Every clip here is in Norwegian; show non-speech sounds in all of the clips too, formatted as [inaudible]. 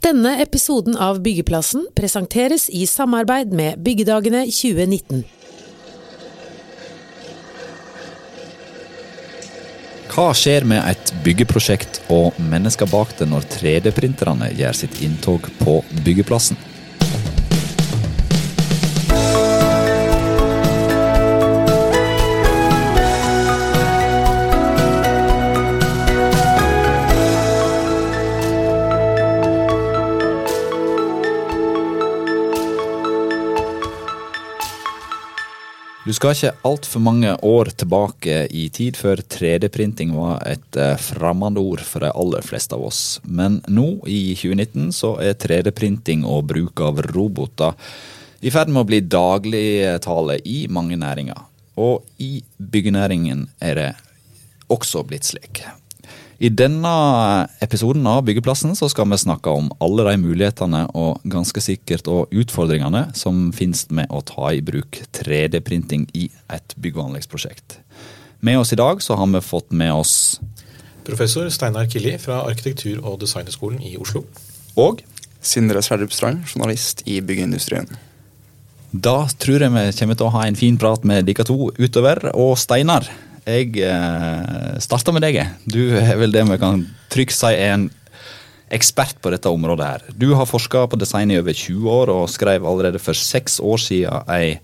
Denne episoden av Byggeplassen presenteres i samarbeid med Byggedagene 2019. Hva skjer med et byggeprosjekt og mennesker bak det når 3D-printerne gjør sitt inntog på byggeplassen? Du skal ikke altfor mange år tilbake i tid før 3D-printing var et eh, fremmedord for de aller fleste av oss. Men nå, i 2019, så er 3D-printing og bruk av roboter i ferd med å bli dagligtale i mange næringer. Og i byggenæringen er det også blitt slik. I denne episoden av Byggeplassen så skal vi snakke om alle de mulighetene og ganske sikkert og utfordringene som finnes med å ta i bruk 3D-printing i et bygg- og anleggsprosjekt. Med oss i dag så har vi fått med oss Professor Steinar Killi fra Arkitektur- og designhøgskolen i Oslo. Og Sindre Sverdrup Strand, journalist i byggeindustrien. da tror jeg vi kommer til å ha en fin prat med dere to utover. Og Steinar, jeg eh, starter med deg. Du er vel det vi kan trygt si er en ekspert på dette området her. Du har forska på design i over 20 år, og skrev allerede for seks år siden ei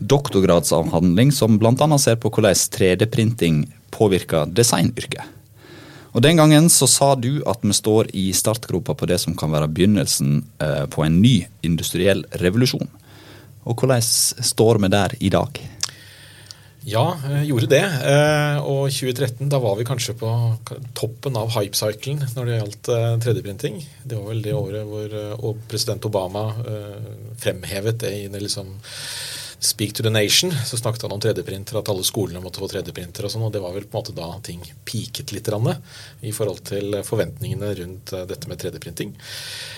doktorgradsavhandling som bl.a. ser på hvordan 3D-printing påvirker designyrket. Og Den gangen så sa du at vi står i startgropa på det som kan være begynnelsen eh, på en ny industriell revolusjon. Og hvordan står vi der i dag? Ja, jeg gjorde det. Eh, Og 2013 da var vi kanskje på toppen av hypecyclen når det gjaldt eh, 3D-printing. Det var vel det året hvor eh, president Obama eh, fremhevet det i det liksom Speak to the nation, så snakket han om 3D-printer, at alle skolene måtte få 3D-printer og sånn, og det var vel på en måte da ting piket litt i forhold til forventningene rundt eh, dette med 3D-printing.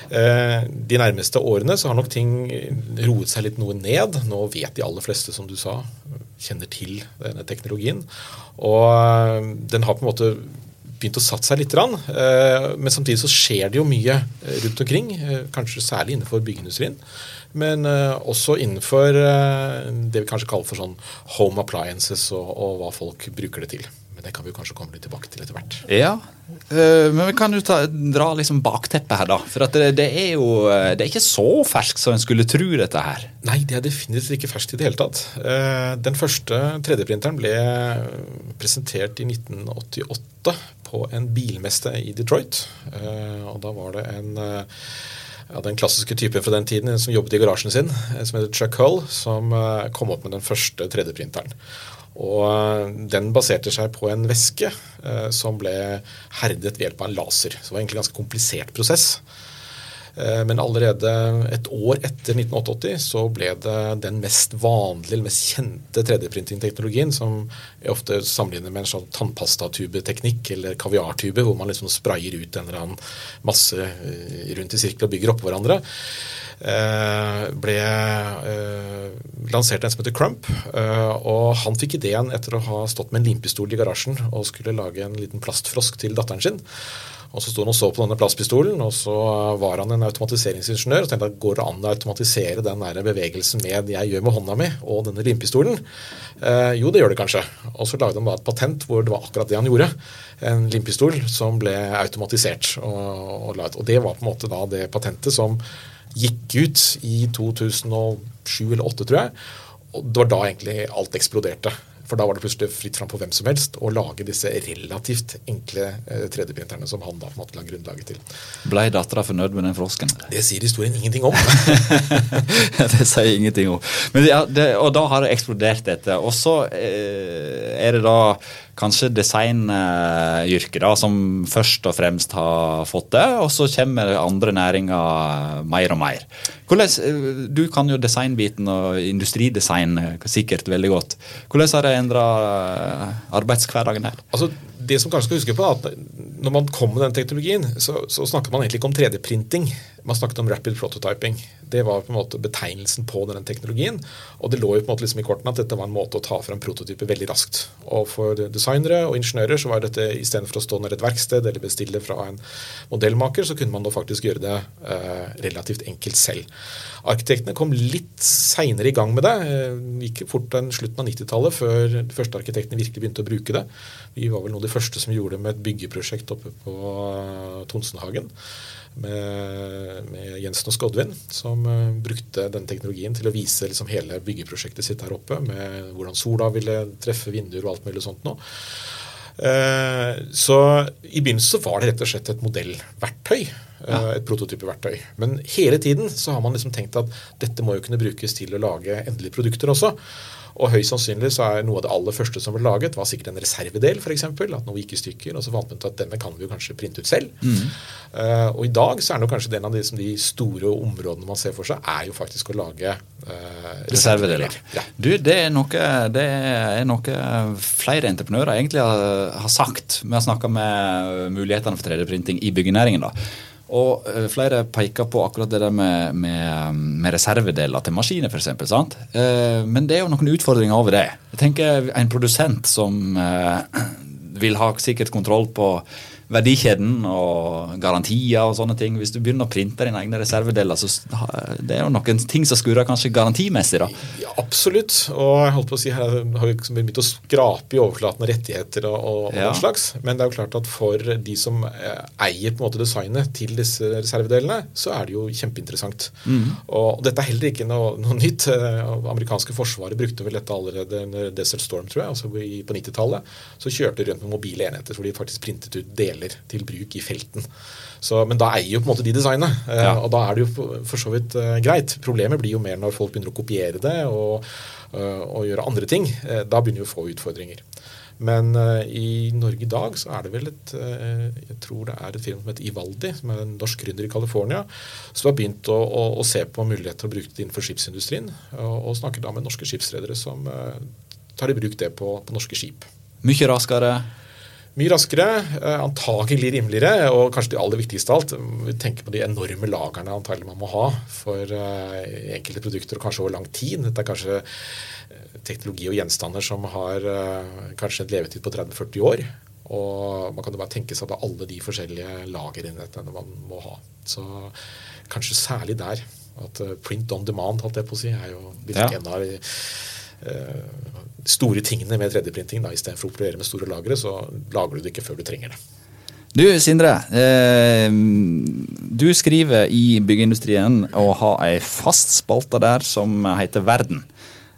Eh, De nærmeste årene så har nok ting roet seg litt noe ned. Nå vet de aller fleste, som du sa, kjenner til denne teknologien. Og eh, den har på en måte begynt å satt seg litt. Men samtidig så skjer det jo mye rundt omkring, kanskje særlig innenfor byggeindustrien. Men eh, også innenfor eh, det vi kanskje kaller for sånn home appliances og, og hva folk bruker det til. Men det kan vi kanskje komme litt tilbake til etter hvert. Ja, eh, men vi kan jo ta, dra liksom bakteppet her, da. For det, det er jo det er ikke så ferskt som en skulle tro, dette her. Nei, det er definitivt ikke ferskt i det hele tatt. Den første 3D-printeren ble presentert i 1988 på en bilmesse i Detroit. Og da var det en ja, den klassiske typen fra den tiden, som jobbet i garasjen sin, eh, som heter Chuck Hull, som eh, kom opp med den første 3D-printeren. Og eh, Den baserte seg på en væske som ble herdet ved hjelp av en laser. Så det var egentlig en ganske komplisert prosess. Eh, Men allerede et år etter 1988 så ble det den mest vanlige, mest kjente 3D-printing-teknologien, som jeg ofte sammenligner med en sånn tannpastatubeteknikk eller kaviartube, hvor man liksom sprayer ut en eller annen masse eh, rundt i sirkel og bygger oppå hverandre. Eh, ble eh, lansert en som heter Crump, eh, og han fikk ideen etter å ha stått med en limpistol i garasjen og skulle lage en liten plastfrosk til datteren sin. Og Så sto han og så på denne plastpistolen, og så var han en automatiseringsingeniør. og tenkte at Går det an å automatisere den bevegelsen med det jeg gjør med hånda mi og denne limpistolen? Eh, jo, det gjør det kanskje. Og så lagde han da et patent hvor det var akkurat det han gjorde. En limpistol som ble automatisert. Og, og, og det var på en måte da det patentet som gikk ut i 2007 eller 2008, tror jeg. Og det var da egentlig alt eksploderte. For da var det plutselig fritt fram på hvem som helst å lage disse relativt enkle eh, 3D-printerne som han da på en måte la grunnlaget til. Blei dattera fornøyd med den frosken? Det sier historien ingenting om. [laughs] det sier ingenting om. Men ja, det, og da har det eksplodert dette. Og så eh, er det da kanskje designyrket da, som først og fremst har fått det, og så kommer andre næringer mer og mer. Hvordan, eh, du kan jo designbiten og industridesign eh, sikkert veldig godt. Hvordan har det endra arbeidshverdagen her? Altså, det som kanskje skal huske på er at Når man kom med den teknologien, så, så snakket man egentlig ikke om 3D-printing. Man snakket om rapid prototyping. Det var på en måte betegnelsen på denne teknologien. Og det lå jo på en måte liksom i kortene at dette var en måte å ta fram prototyper veldig raskt. Og for designere og ingeniører så var dette istedenfor å stå nær et verksted eller bestille fra en modellmaker, så kunne man da faktisk gjøre det eh, relativt enkelt selv. Arkitektene kom litt seinere i gang med det. Eh, gikk fort enn slutten av 90-tallet før de første arkitektene virkelig begynte å bruke det. Vi var vel noe av de første som gjorde det med et byggeprosjekt oppe på eh, Tonsenhagen med, med Jensen og Skodvin, som uh, brukte den teknologien til å vise liksom, hele byggeprosjektet sitt her oppe, med hvordan sola ville treffe vinduer og alt mulig sånt nå. Uh, så i begynnelsen så var det rett og slett et modellverktøy. Ja. Et prototypeverktøy. Men hele tiden så har man liksom tenkt at dette må jo kunne brukes til å lage endelige produkter også. Og høyst sannsynlig så er noe av det aller første som ble laget, var sikkert en reservedel, f.eks. At noe gikk i stykker. Og så fant man ut at denne kan vi jo kanskje printe ut selv. Mm. Uh, og i dag så er det kanskje en av de, de, store områdene man ser for seg, er jo faktisk å lage uh, reservedeler. Ja. Du, det er, noe, det er noe flere entreprenører egentlig har, har sagt. Vi har snakka med mulighetene for 3D-printing i byggenæringen. da. Og uh, flere peker på akkurat det der med, med, med reservedeler til maskiner, f.eks. sant? men det er jo noen utfordringer over det. Jeg tenker En produsent som uh, [clears throat] vil ha sikkert kontroll på verdikjeden og garantier og sånne ting. Hvis du begynner å printe dine egne reservedeler, så det er jo noen ting som skurrer kanskje garantimessig, da. Ja, absolutt. Og jeg holdt på å si her har vi liksom begynt å skrape i overflaten av rettigheter og, og, og ja. den slags. Men det er jo klart at for de som eh, eier på en måte designet til disse reservedelene, så er det jo kjempeinteressant. Mm. Og dette er heller ikke noe, noe nytt. Eh, amerikanske forsvaret brukte vel dette allerede under Desert Storm, tror jeg, altså på 90-tallet. Så kjørte de rundt med mobile enheter hvor de faktisk printet ut deler deler til bruk i felten. Så, men da eier jo på en måte de designet, eh, ja. og da er det jo for så vidt uh, greit. Problemet blir jo mer når folk begynner å kopiere det og, uh, og gjøre andre ting. Uh, da begynner vi å få utfordringer. Men i Norge i dag så er det vel et jeg tror det er et firma som heter Ivaldi, som er en norsk gründer i California, som har begynt å, å, å, se på muligheter til å bruke det innenfor skipsindustrien. Og, og snakker da med norske skipsredere som tar i bruk det på, på norske skip. Mye raskere? Mye raskere, antakelig antagelig rimeligere, og kanskje det aller viktigste av alt, vi tenker på de enorme lagrene antagelig man må ha for uh, enkelte produkter, og kanskje over lang tid. Dette er kanskje uh, teknologi og gjenstander som har kanskje en levetid på 30-40 år. Og man kan jo bare tenke seg på alle de forskjellige lagerenhetene man må ha. Så kanskje særlig der. At print on demand, holdt jeg på å si, er jo ja. en av store tingene med 3D-printing. Istedenfor å operere med store lagre, så lager du det ikke før du trenger det. Du Sindre, eh, du skriver i byggeindustrien og har ei fast spalte der som heter Verden.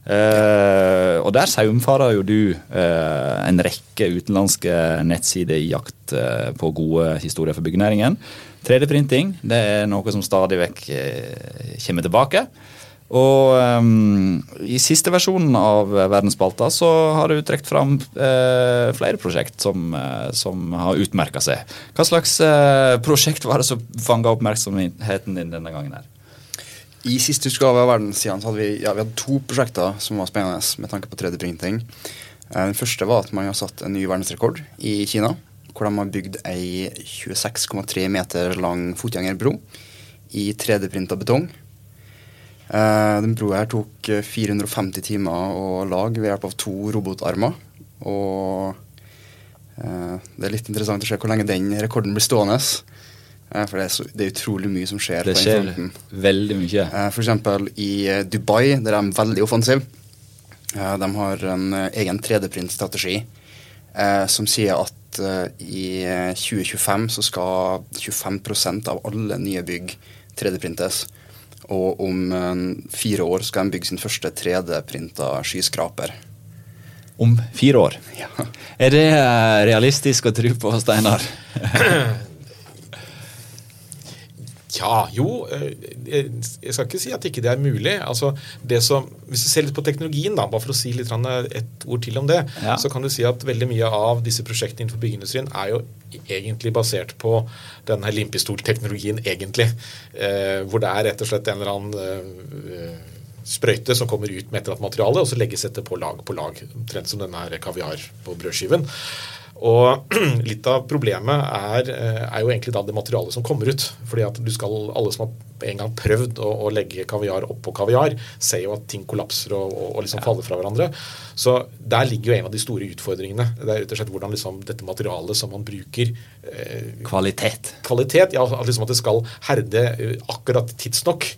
Eh, og der saumfarer jo du eh, en rekke utenlandske nettsider i jakt eh, på gode historier for byggenæringen. 3D-printing det er noe som stadig vekk eh, kommer tilbake. Og um, i siste versjonen av Verdensspalta så har du trukket fram uh, flere prosjekt som, uh, som har utmerka seg. Hva slags uh, prosjekt var det som fanga oppmerksomheten din denne gangen? her? I siste utgave av Verdenssiden så hadde vi, ja, vi hadde to prosjekter som var spennende med tanke på 3D-printing. Den første var at man har satt en ny verdensrekord i Kina. Hvor de har bygd ei 26,3 meter lang fotgjengerbro i 3D-printa betong den broa her tok 450 eh, timer å lage ved hjelp av to robotarmer. Og uh, det er litt interessant å se hvor lenge den rekorden blir stående. For det er, så, det er, utrolig mye som skjer. Det skjer veldig mye. eksempel i Dubai, der er de veldig offensive. de har en egen 3D-print-strategi som sier at i 2025 så skal 25% av alle nye bygg 3D-printes. Og om fire år skal de bygge sin første 3D-printa skyskraper. Om fire år? Ja. Er det eh, realistisk å tro på, Steinar? [clears throat] [clears throat] Ja, jo. Eh, jeg skal ikke si at ikke det er mulig. Altså, det som, hvis du ser litt på teknologien, da, bare for å si litt et ord til om det, ja. så kan du si at veldig mye av disse prosjektene innenfor byggeindustrien er jo egentlig basert på denne limpistolteknologien, egentlig. Eh, hvor det er rett og slett en eller annen eh, sprøyte som kommer ut med et eller annet materiale, og så legges dette på lag på lag. Omtrent som denne kaviar på brødskiven. Og [clears throat] litt av problemet er, eh, er, jo egentlig da det materialet som kommer ut. fordi at du skal, Alle som har en gang prøvd å, å legge kaviar oppå kaviar, ser jo at ting kollapser og, og, og liksom ja. faller fra hverandre. Så der ligger jo en av de store utfordringene. Det er rett og slett hvordan liksom dette materialet som man bruker eh, Kvalitet. Kvalitet, ja, liksom At det skal herde eh, akkurat tidsnok.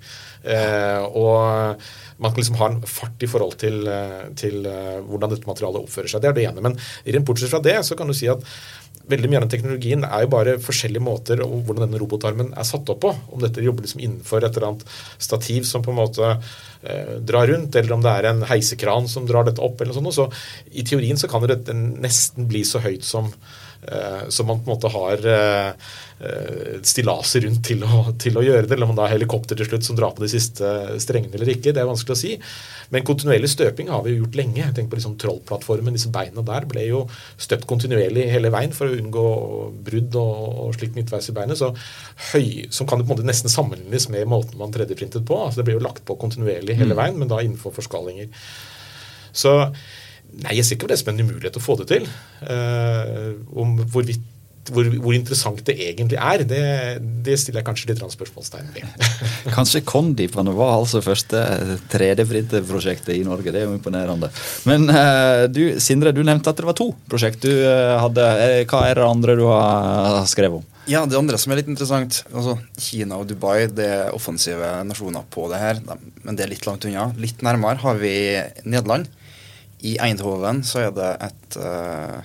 Eh, og man kan liksom ha en fart i forhold til, eh, til uh, hvordan dette materialet oppfører seg. Det er det ene. Men rent bortsett fra det så kan du si at veldig mye av den teknologien er jo bare forskjellige måter og hvordan denne robotarmen er satt opp på. Om dette jobber liksom innenfor et eller annet stativ som på en måte eh, drar rundt, eller om det er en heisekran som drar dette opp. eller noe sånt. Så I teorien så kan det nesten bli så høyt som Eh, så man på en måte har eh, eh, stillaser rundt til å, til å, gjøre det. Eller om man da har helikopter til slutt som drar på de siste strengene eller ikke. Det er vanskelig å si. Men kontinuerlig støping har vi jo gjort lenge. Tenk på liksom Trollplattformen. Disse beina der ble jo støpt kontinuerlig hele veien for å unngå brudd og, og slikt midtveis i beinet. Så høy, som kan det på en måte nesten sammenlignes med måten man 3D-printet på. altså Det ble jo lagt på kontinuerlig hele mm. veien, men da innenfor forskalinger. Så Nei, jeg ser ikke på det som en umulighet å få det til. Uh, om hvorvidt hvor, hvor, interessant det egentlig er, det, det stiller jeg kanskje litt spørsmålstegn ved. [laughs] kanskje Kondipene var altså første 3D-printerprosjektet i Norge. Det er jo imponerende. Men uh, du, Sindre, du nevnte at det var to prosjekt du uh, hadde. Hva er det andre du har skrevet om? Ja, Det andre som er litt interessant altså Kina og Dubai det er offensive nasjoner på det her, men det er litt langt unna. Litt nærmere har vi Nederland. I Eindhoven så er det et uh,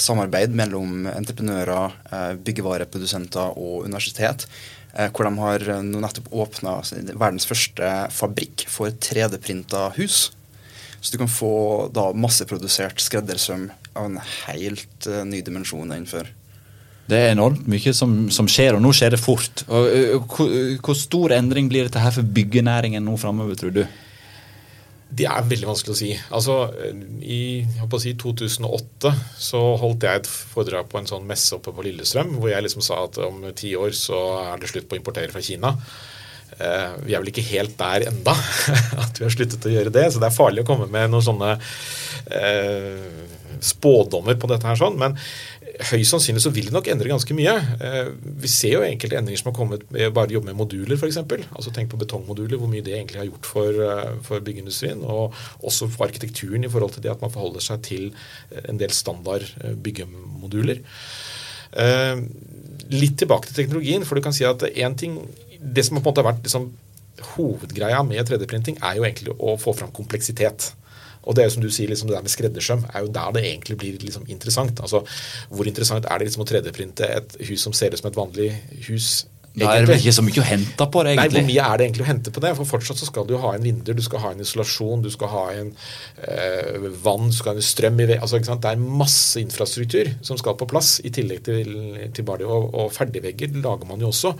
samarbeid mellom entreprenører, uh, byggevareprodusenter og universitet. Uh, hvor de har nå nettopp åpna verdens første fabrikk for 3D-printa hus. Så du kan få da masseprodusert skreddersøm av en helt ny dimensjon innenfor. Det er enormt mye som, som, skjer, og nå skjer det fort. Og, hvor, hvor, stor endring blir dette her for byggenæringen nå framover, tror du? Det er veldig vanskelig å si. Altså, I si, 2008 så holdt jeg et foredrag på en sånn messe oppe på Lillestrøm, hvor jeg liksom sa at om ti år så er det slutt på å importere fra Kina. Eh, vi er vel ikke helt der enda [laughs] at vi har sluttet å gjøre det, så det er farlig å komme med noen sånne eh, spådommer på dette her sånn. Men høyst sannsynlig så vil det nok endre ganske mye. Eh, vi ser jo enkelte endringer som har kommet med bare å jobbe med moduler, f.eks. Altså tenk på betongmoduler, hvor mye det egentlig har gjort for, eh, for byggeindustrien. Og også for arkitekturen i forhold til det at man forholder seg til en del standard eh, byggemoduler. Litt tilbake til teknologien, for du kan si at én ting Det som på en måte har vært liksom, hovedgreia med 3D-printing, er jo egentlig å få fram kompleksitet. Og det er jo som du sier, liksom det der med skreddersøm er jo der det egentlig blir liksom interessant. Altså, Hvor interessant er det liksom å 3D-printe et hus som ser ut som et vanlig hus? Da er det ikke så mye å hente på det, egentlig. Nei, hvor mye er det egentlig å hente på det? For fortsatt så skal du ha en vinduer, du skal ha en isolasjon, du skal ha en øh, vann, du skal ha en strøm i ved. Altså, Det er masse infrastruktur som skal på plass, i tillegg til, til bare det. Og, og ferdigvegger lager man jo også.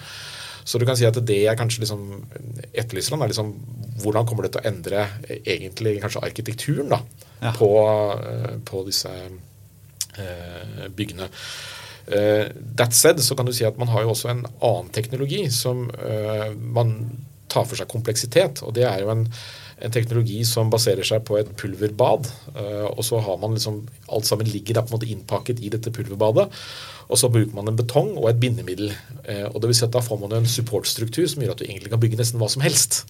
Så du kan si at det jeg kanskje liksom etterlyser, er liksom hvordan kommer det til å endre egentlig kanskje arkitekturen da, ja. på, eh, på, disse eh, byggene. Uh, that said så kan du si at man har jo også en annen teknologi som uh, man tar for seg kompleksitet. og Det er jo en, en teknologi som baserer seg på et pulverbad. Uh, og så har man liksom Alt sammen ligger da på en måte innpakket i dette pulverbadet. Og så bruker man en betong og et bindemiddel. Eh, og det vil si at Da får man en supportstruktur som gjør at du egentlig kan bygge nesten hva som helst.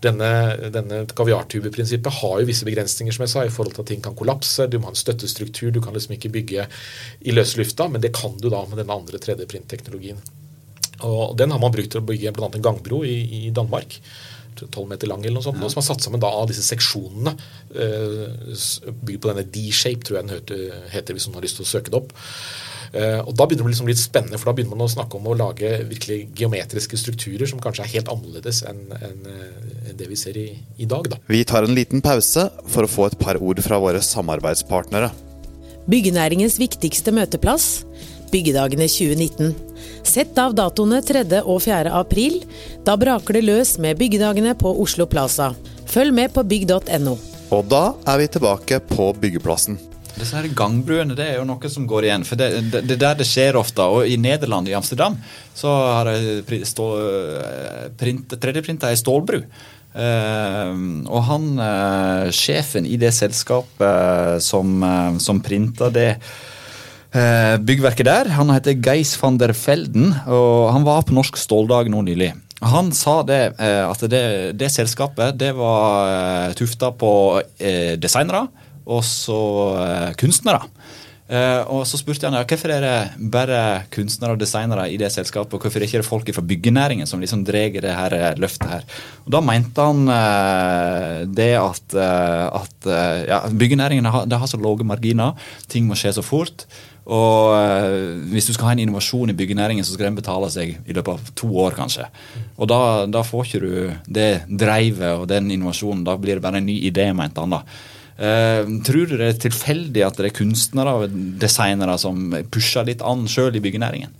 Denne, denne kaviartubeprinsippet har jo visse begrensninger som jeg sa, i forhold til at ting kan kollapse. Du må ha en støttestruktur. Du kan liksom ikke bygge i løslufta, men det kan du da med denne andre 3D-print-teknologien. Og Den har man brukt til å bygge bl.a. en gangbro i, i Danmark. 12 meter lang, eller noe sånt, ja. som har satt sammen da av disse seksjonene. Uh, bygd på denne D-shape, tror jeg den heter, heter, hvis noen har lyst til å søke det opp. Uh, og Da begynner det liksom litt spennende, for da begynner man å snakke om å lage virkelig geometriske strukturer som kanskje er helt annerledes enn en, en det vi ser i, i, dag. Da. Vi tar en liten pause for å få et par ord fra våre samarbeidspartnere. Byggenæringens viktigste møteplass Byggedagene 2019. Sett av datoene 3. og 4. april. Da braker det løs med Byggedagene på Oslo Plaza. Følg med på bygg.no. Og da er vi tilbake på byggeplassen. Disse her gangbruene det er jo noe som går igjen. for Det, det, det der det skjer ofte. Og i Nederland, i Amsterdam, så har jeg 3D-printa ei stålbru. Uh, og han, uh, sjefen i det selskapet uh, som, som printa det eh, byggverket der. Han heter Geis van der Felden, og han var på Norsk Ståldag nå nylig. Han sa det, eh, at det, det selskapet det var eh, tufta på eh, designere og så eh, kunstnere. Eh, og så spurte han ja, hvorfor er det bare kunstnere og designere i det selskapet, og hvorfor er det ikke folk fra byggenæringen som liksom drar det her eh, løftet her. Og Da mente han uh, det at, uh, at ja, byggenæringen har, har så lave marginer, ting må skje så fort. Og hvis du skal ha en innovasjon i byggenæringen, så skal den betale seg i løpet av to år, kanskje. Og da, da får ikke du det dreivet og den innovasjonen. Da blir det bare en ny idé, mente han da. Eh, tror du det er tilfeldig at det er kunstnere og designere som pusher litt an sjøl i byggenæringen?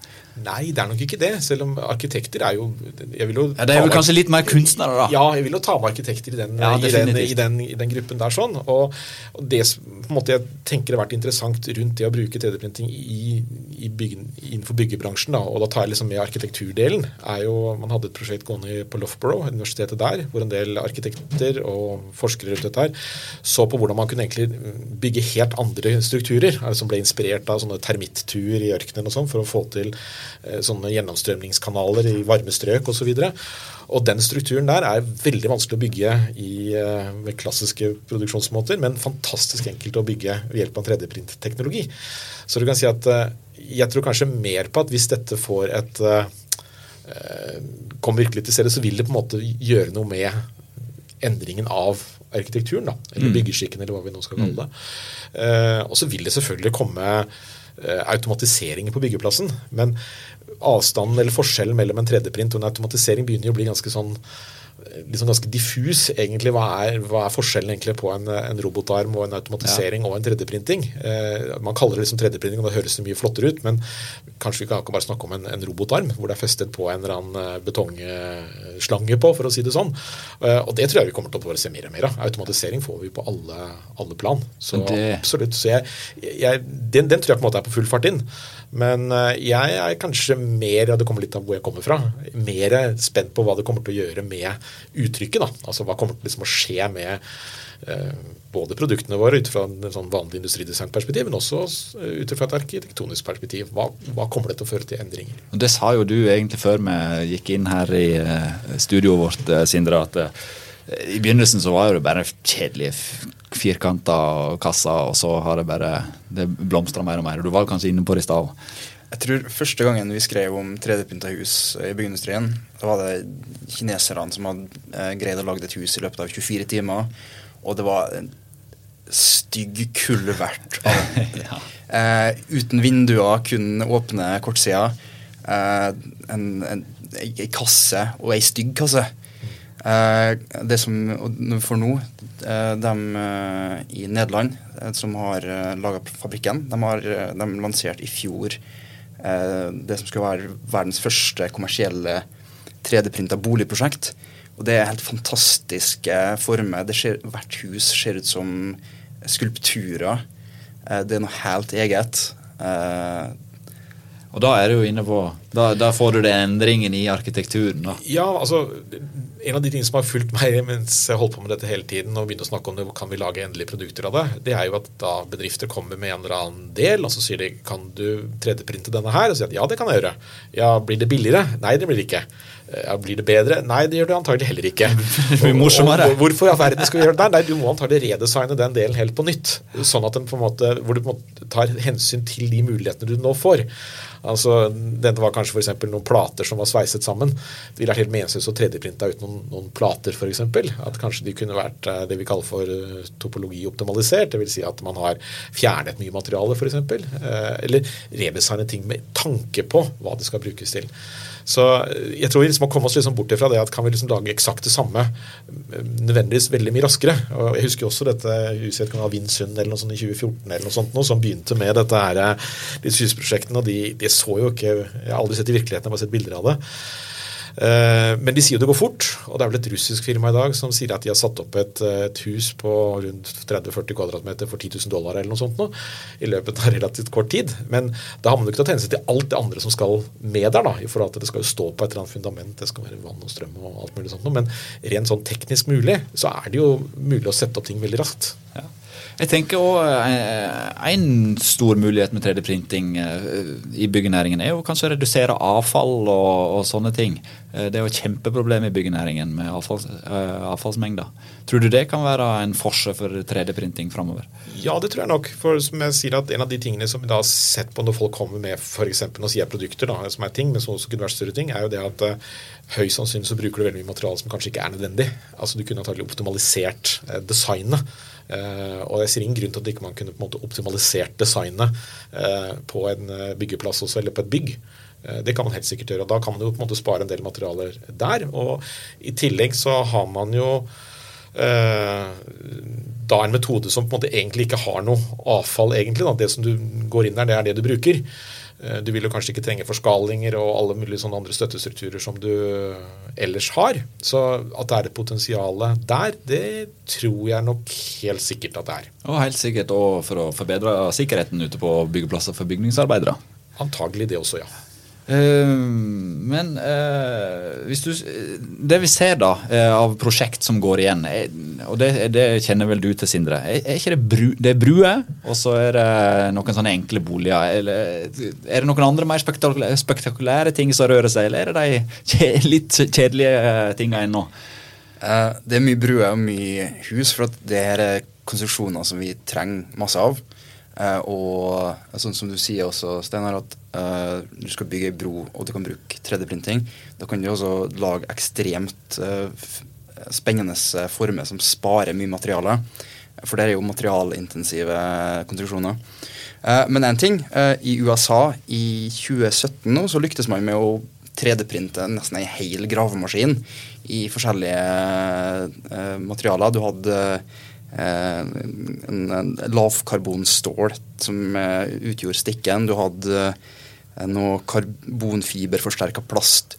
Nei, det er nok ikke det. Selv om arkitekter er jo jeg vil jo Ja, det er vel kanskje litt mer kunstnere, da. Ja, jeg vil jo ta med arkitekter i den, Ja, i den, i den, i den gruppen der. sånn. Og, og det på en måte jeg tenker har vært interessant rundt det å bruke 3D-printing i, i byggen, innenfor byggebransjen, da, og da tar jeg liksom med arkitekturdelen, er jo Man hadde et prosjekt gående på Loughborough, universitetet der, hvor en del arkitekter og forskere rundt dette her så på hvordan man kunne egentlig bygge helt andre strukturer, altså som ble inspirert av sånne termittuer i ørkenen og sånn, for å få til sånne gjennomstrømningskanaler i varme strøk osv. Og den strukturen der er veldig vanskelig å bygge i, eh, med klassiske produksjonsmåter, men fantastisk enkelt å bygge ved hjelp av 3D-printteknologi. Så du kan si at eh, jeg tror kanskje mer på at hvis dette får et eh, eh, Kommer virkelig til stedet, så vil det på en måte gjøre noe med endringen av arkitekturen, da, eller byggeskikken, eller hva vi nå skal kalle det. Eh, og så vil det selvfølgelig komme eh, automatiseringer på byggeplassen, men avstanden eller forskjellen mellom en 3D-print og en automatisering begynner jo å bli ganske sånn liksom ganske diffus, egentlig. Hva er, hva er forskjellen egentlig på en, en robotarm og en automatisering og en 3D-printing? Eh, man kaller det liksom 3D-printing, og det høres mye flottere ut, men kanskje vi kan ikke bare snakke om en, en robotarm hvor det er festet på en eller annen eh, betongslange på, for å si det sånn. Eh, og det tror jeg vi kommer til å se mer og mer av. Automatisering får vi på alle, alle plan. Så Det- absolutt. Så jeg, jeg, den, den tror jeg på en måte er på full fart inn. Men eh, jeg er kanskje mer, ja det kommer litt av hvor jeg kommer fra, mer spent på hva det kommer til å gjøre med uttrykket. da. Altså hva kommer til liksom å skje med eh, både produktene våre ut fra en sånn vanlig industridesignperspektiv, men også eh, ut fra et arkitektonisk perspektiv. Hva, hva kommer det til å føre til endringer? Det sa jo du egentlig før vi gikk inn her i eh, studioet vårt, Sindre, at i begynnelsen så var det bare kjedelige firkanter og kasser, og så har det bare det blomstra mer og mer. Du var kanskje inne på det i stad. Jeg tror første gangen vi skrev om 3D-pynta hus i byggeindustrien, da var det kineserne som hadde eh, greid å lage et hus i løpet av 24 timer. Og det var en stygg kulvert. [laughs] Ja. eh, uten vinduer, kun åpne kortsider. Eh, en, en, ei, kasse, og ei stygg kasse. Eh, det som får nå, eh, de eh, i Nederland som har laga fabrikken, de har de lansert i fjor det som skal være verdens første kommersielle 3D-printa boligprosjekt. Og det er helt fantastiske former. Det ser, hvert hus ser ut som skulpturer. Eh, det er noe helt eget. Og da er du jo inne på Da, da får du det endringen i arkitekturen, da. Ja, altså En av de tingene som har fulgt meg mens jeg holdt på med dette hele tiden, og begynte å snakke om det, kan vi lage endelige produkter av det, det er jo at da bedrifter kommer med en eller annen del, og så sier de kan du 3D-printe denne her? Og så sier de ja, det kan jeg gjøre. Ja, blir det billigere? Nei, det blir det ikke. Ja, Blir det bedre? Nei, det gjør det antagelig heller ikke. [laughs] morsommere. Hvorfor i all verden skal vi gjøre det? Nei, du må antagelig redesigne den delen helt på nytt. Sånn at den på en måte, hvor du på en måte tar hensyn til de mulighetene du nå får. Altså, Dette var kanskje for eksempel noen plater som var sveiset sammen. Det ville vært helt meningsløst å 3D-printa ut noen, noen plater, f.eks. At kanskje de kunne vært eh, det vi kaller for topologioptimalisert. topologi optimalisert. Dvs. Si at man har fjernet mye materiale, f.eks. Eh, eller redesignet ting med tanke på hva det skal brukes til. Så eh, jeg tror vi liksom må komme oss liksom bort ifra det at kan vi liksom lage eksakt det samme eh, nødvendigvis veldig mye raskere. Og Jeg husker også dette huset kan Kanal Vindsund eller noe sånt i 2014 eller noe sånt, noe, som begynte med dette her, eh, disse husprosjektene. og de, de så jo ikke Jeg har aldri sett i virkeligheten, jeg har bare sett bilder av det. Eh, Men de sier jo det går fort, og det er vel et russisk firma i dag som sier at de har satt opp et, eh, et hus på rundt 30-40 kvadratmeter for 10 000 dollar eller noe sånt nå, i løpet av [laughs] relativt kort tid. Men da har man jo ikke tatt hensyn til alt det andre som skal med der. da, i forhold til at Det skal jo stå på et eller annet fundament, det skal være vann og strøm og alt mulig sånt. noe, Men rent sånn teknisk mulig, så er det jo mulig å sette opp ting veldig raskt. Ja. Jeg tenker også En stor mulighet med 3D-printing eh, i byggenæringen er jo kanskje å redusere avfall og, og sånne ting. Eh, det er jo et kjempeproblem i byggenæringen med avfalls, eh, avfallsmengder. Tror du det kan være en forse for 3D-printing framover? Ja, det tror jeg nok. For som jeg sier at En av de tingene som vi da har sett på når folk kommer med f.eks. nå sier jeg produkter, da, som er ting, men som også kunne vært større ting, er jo det at høyst sannsynlig så bruker du veldig mye materiale som kanskje ikke er nødvendig. Altså Du kunne antakelig optimalisert designet. Uh, og jeg ser ingen grunn til at ikke man kunne på en måte optimalisert designet uh, på en uh, byggeplass også, eller på et bygg. Det kan man helt sikkert gjøre. og Da kan man jo på en måte spare en del materialer der. Og i tillegg så har man jo da en metode som på en måte egentlig ikke har noe avfall, egentlig. Da. Det som du går inn der, det er det du bruker. Eh, du vil jo kanskje ikke trenge forskalinger og alle mulige sånne andre støttestrukturer som du ellers har. Så at det er et potensial der, det tror jeg nok helt sikkert at det er. Og helt sikkert òg for å forbedre sikkerheten ute på byggeplasser for bygningsarbeidere. Antagelig det også, ja. Uh, men hvis du, det vi ser da uh, av prosjekt som går igjen, er, og det, det, kjenner vel du til, Sindre, er, er ikke det, bru, det er bruer, og så er det noen sånne enkle boliger? Eller, er det noen andre mer spektakulære, spektakulære ting som rører seg, eller er det de litt kjedelige tingene ennå? det er mye bruer og mye hus, for det er konstruksjoner som vi trenger masse av. og sånn som du sier også, Steinar, at Uh, du skal bygge ei bro, og du kan bruke 3D-printing. Da kan du også lage ekstremt uh, spennende eh, former som sparer mye materiale. For det er jo materialintensive konstruksjoner. Uh, men én ting. I USA i 2017 nå, så lyktes man med å 3D-printe nesten ei hel gravemaskin i forskjellige materialer. Du hadde en, en lavkarbonstål som utgjorde stikken. Du hadde noe karbonfiberforsterka plast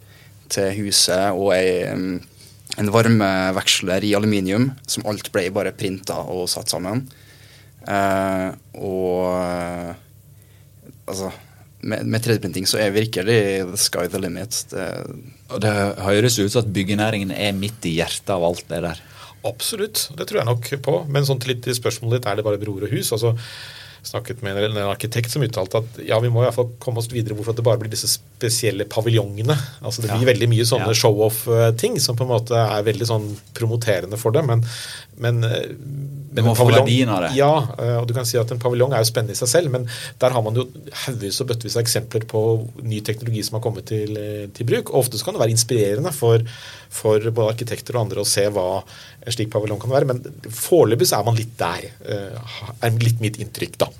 til huset og ei, en varmeveksler i aluminium, som alt ble bare printa og satt sammen. Eh, og altså med, med 3D-printing så er virkelig the sky the limit. Det, det høres ut som at byggenæringen er midt i hjertet av alt det der. Absolutt, det tror jeg nok på. Men sånn til litt i spørsmålet ditt, er det bare broer og hus? altså snakket med en, arkitekt som uttalte at ja, vi må i hvert fall komme oss videre hvorfor det bare blir disse spesielle paviljongene. Altså Det blir ja. veldig mye sånne ja. show-off-ting som på en måte er veldig sånn promoterende for det. Men, men, Du må få verdien av det. Ja, eh, og du kan si at en paviljong er jo spennende i seg selv, men der har man jo haugevis og bøttevis av eksempler på ny teknologi som har kommet til, eh, til bruk. Og ofte kan det være inspirerende for, for både arkitekter og andre å se hva en slik paviljong kan være. Men foreløpig så er man litt der. Eh, er litt mitt inntrykk, da.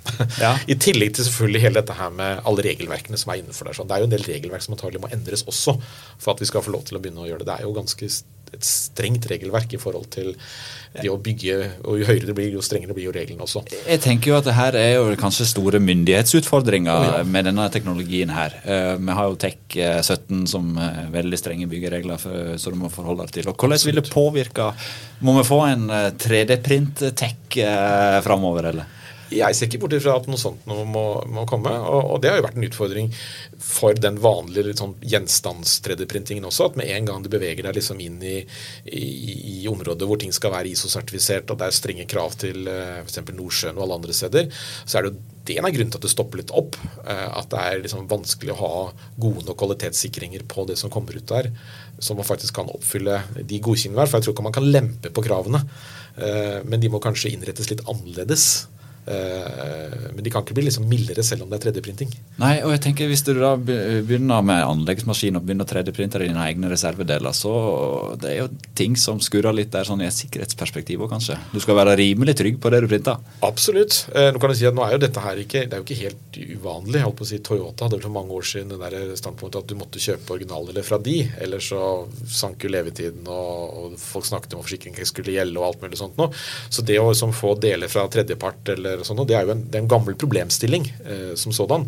Ja. I tillegg til selvfølgelig hele dette her med alle regelverkene som er innenfor der. Så det er jo en del regelverk som antagelig må endres også for at vi skal få lov til å begynne å gjøre det. Det er jo ganske et strengt regelverk i forhold til det å bygge. Og jo høyere det blir, jo strengere blir jo reglene også. Jeg tenker jo at det her er jo kanskje store myndighetsutfordringer oh, ja. med denne teknologien her. Uh, vi har jo TEK 17 som er veldig strenge byggeregler for, som du må forholde deg til. Og hvordan vil det påvirke Må vi få en 3D-print-tech uh, framover, eller? Jeg ser ikke bort ifra at noe sånt noe må, må komme. Og, og, det har jo vært en utfordring for den vanlige sånn gjenstands-3D-printingen også. At med en gang du beveger deg liksom inn i, i, i områder hvor ting skal være ISO-sertifisert, og det er strenge krav til eh, f.eks. Nordsjøen og alle andre steder, så er det jo det en av grunnen til at det stopper litt opp. Uh, at det er liksom vanskelig å ha gode nok kvalitetssikringer på det som kommer ut der, som man faktisk kan oppfylle de godkjenningene. For jeg tror ikke man kan lempe på kravene, uh, men de må kanskje innrettes litt annerledes. Eh, men de kan ikke bli liksom mildere selv om det er 3D-printing. Nei, og jeg tenker Hvis du da begynner med anleggsmaskin og begynner å 3D-printe dine egne reservedeler, så det er jo ting som skurrer litt der sånn i et sikkerhetsperspektiv òg, kanskje. Du skal være rimelig trygg på det du printer. Absolutt. Eh, nå kan du si at nå er jo dette her ikke det er jo ikke helt uvanlig. Jeg holdt på å si Toyota hadde vel for mange år siden det der standpunktet at du måtte kjøpe originaldeler fra de, ellers så sank jo levetiden, og, og folk snakket om at forsikring skulle gjelde og alt mulig sånt noe. Så det å liksom, få deler fra tredjepart eller eller sånt, og Det er jo en, er en gammel problemstilling eh, som sådan.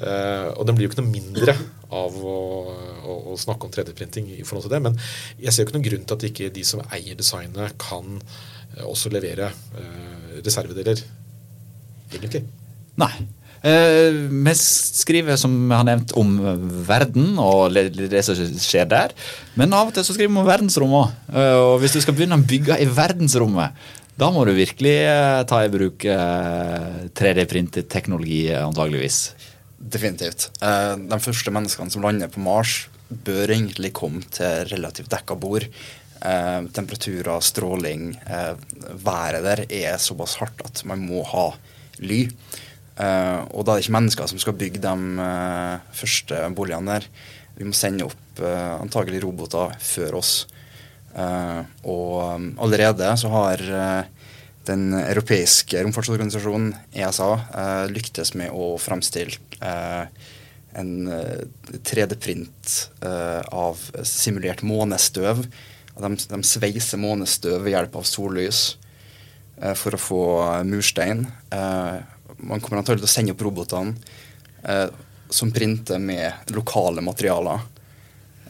Eh, og den blir jo ikke noe mindre av å, å, å snakke om 3D-printing i forhold til det. Men jeg ser jo ikke noen grunn til at ikke de som eier designet, kan eh, også levere eh, reservedeler, egentlig. Nei. Eh, vi skriver som vi har nevnt om verden og det som skjer der. Men av og til så skriver vi om verdensrommet òg. Eh, og hvis du skal begynne å bygge i verdensrommet, Da må du virkelig eh, ta i bruk eh, 3D-printet teknologi, eh, antageligvis. Definitivt. Eh, de første menneskene som lander på Mars, bør egentlig komme til relativt dekka bord. Eh, temperaturer, stråling, eh, været der er såpass hardt at man må ha ly. Eh, og da er det ikke mennesker som skal bygge de eh, første boligene der. Vi må sende opp eh, antagelig roboter før oss. Eh, og um, allerede så har eh, den europeiske romfartsorganisasjonen, ESA, eh, lyktes med å fremstille eh, en eh, 3D-print eh, av simulert månestøv. De, de sveiser månestøv ved hjelp av sollys for å få murstein. Man kommer antagelig til å sende opp robotene som printer med lokale materialer.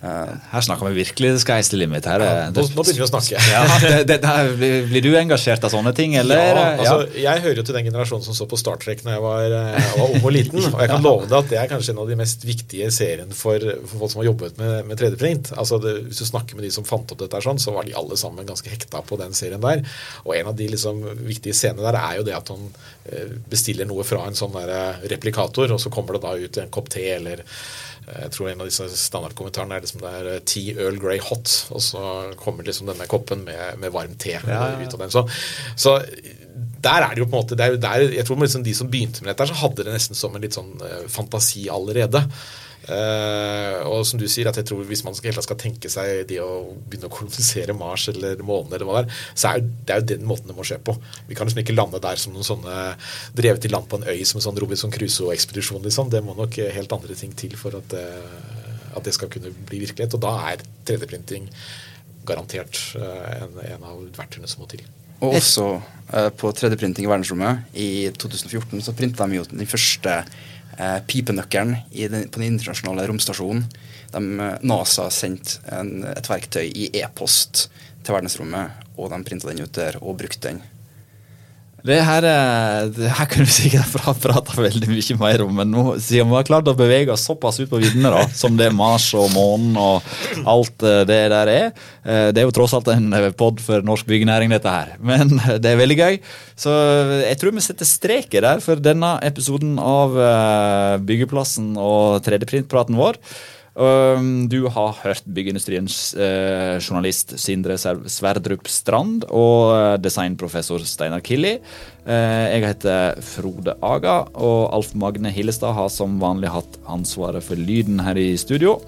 Eh, Her snakker vi virkelig sky's the limit. Her, Ja, nå, nå begynner vi å snakke. [laughs] ja, det, det, det, blir, du engasjert av sånne ting, eller? Ja, altså, Jeg hører jo til den generasjonen som så på Star Trek når jeg var, eh, var ung og liten. Og jeg kan [laughs] love deg at det er kanskje en av de mest viktige seriene for, for folk som har jobbet med, med 3D-print. Altså det, Hvis du snakker med de som fant opp dette, sånn, så var de alle sammen ganske hekta på den serien der. Og en av de liksom, viktige scenene der er jo det at han eh, bestiller noe fra en sånn der eh, replikator, og så kommer det da ut en kopp te eller eh, jeg tror en av disse standardkommentarene er liksom det er eh, tea Earl Grey hot, og så kommer liksom denne koppen med, med varm te ja. ut av den. Så, så der er det jo på en måte det er der, Jeg tror liksom de som begynte med dette, så hadde det nesten som en litt sånn eh, fantasi allerede. Uh, og som du sier, at jeg tror hvis man skal, skal tenke seg det å begynne å kolonisere Mars eller månen, eller hva det er, så er det er jo den måten det må skje på. Vi kan liksom ikke lande der som noen sånne drevet i land på en øy som en sånn Robinson Crusoe-ekspedisjon. Liksom. Det må nok helt andre ting til for at, eh, at det skal kunne bli virkelighet. Og da er 3D-printing garantert eh, en, en av verktøyene som må til. Og også eh, på 3D-printing i verdensrommet. I 2014 så printa de jo den første eh, pipenøkkelen på den internasjonale romstasjonen. De, NASA sendte en, et verktøy i e-post til verdensrommet, og de printa den ut der og brukte den. Det her, eh, det her kunne vi sikkert pra- prata veldig mye mer om, men nå, siden vi har klart å bevege oss såpass ut på viddene, som det Mars og månen og alt eh, det der er eh, Det er jo tross alt en pod for norsk byggenæring, dette her. Men det er veldig gøy. Så jeg tror vi setter streker der for denne episoden av eh, Byggeplassen og 3D-printpraten vår. Du har hørt byggeindustriens eh, journalist Sindre Sverdrup Strand og eh, designprofessor Steinar Killi. Eh, jeg heter Frode Aga, og Alf Magne Hillestad har som vanlig hatt ansvaret for lyden her i studio.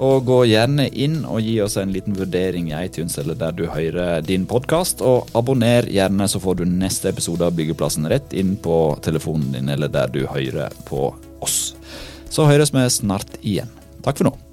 Og gå gjerne inn og gi oss en liten vurdering i iTunes eller der du hører din podkast. Og abonner gjerne, så får du neste episode av Byggeplassen rett inn på telefonen din eller der du hører på oss. Så høres vi snart igjen. Takk for nå.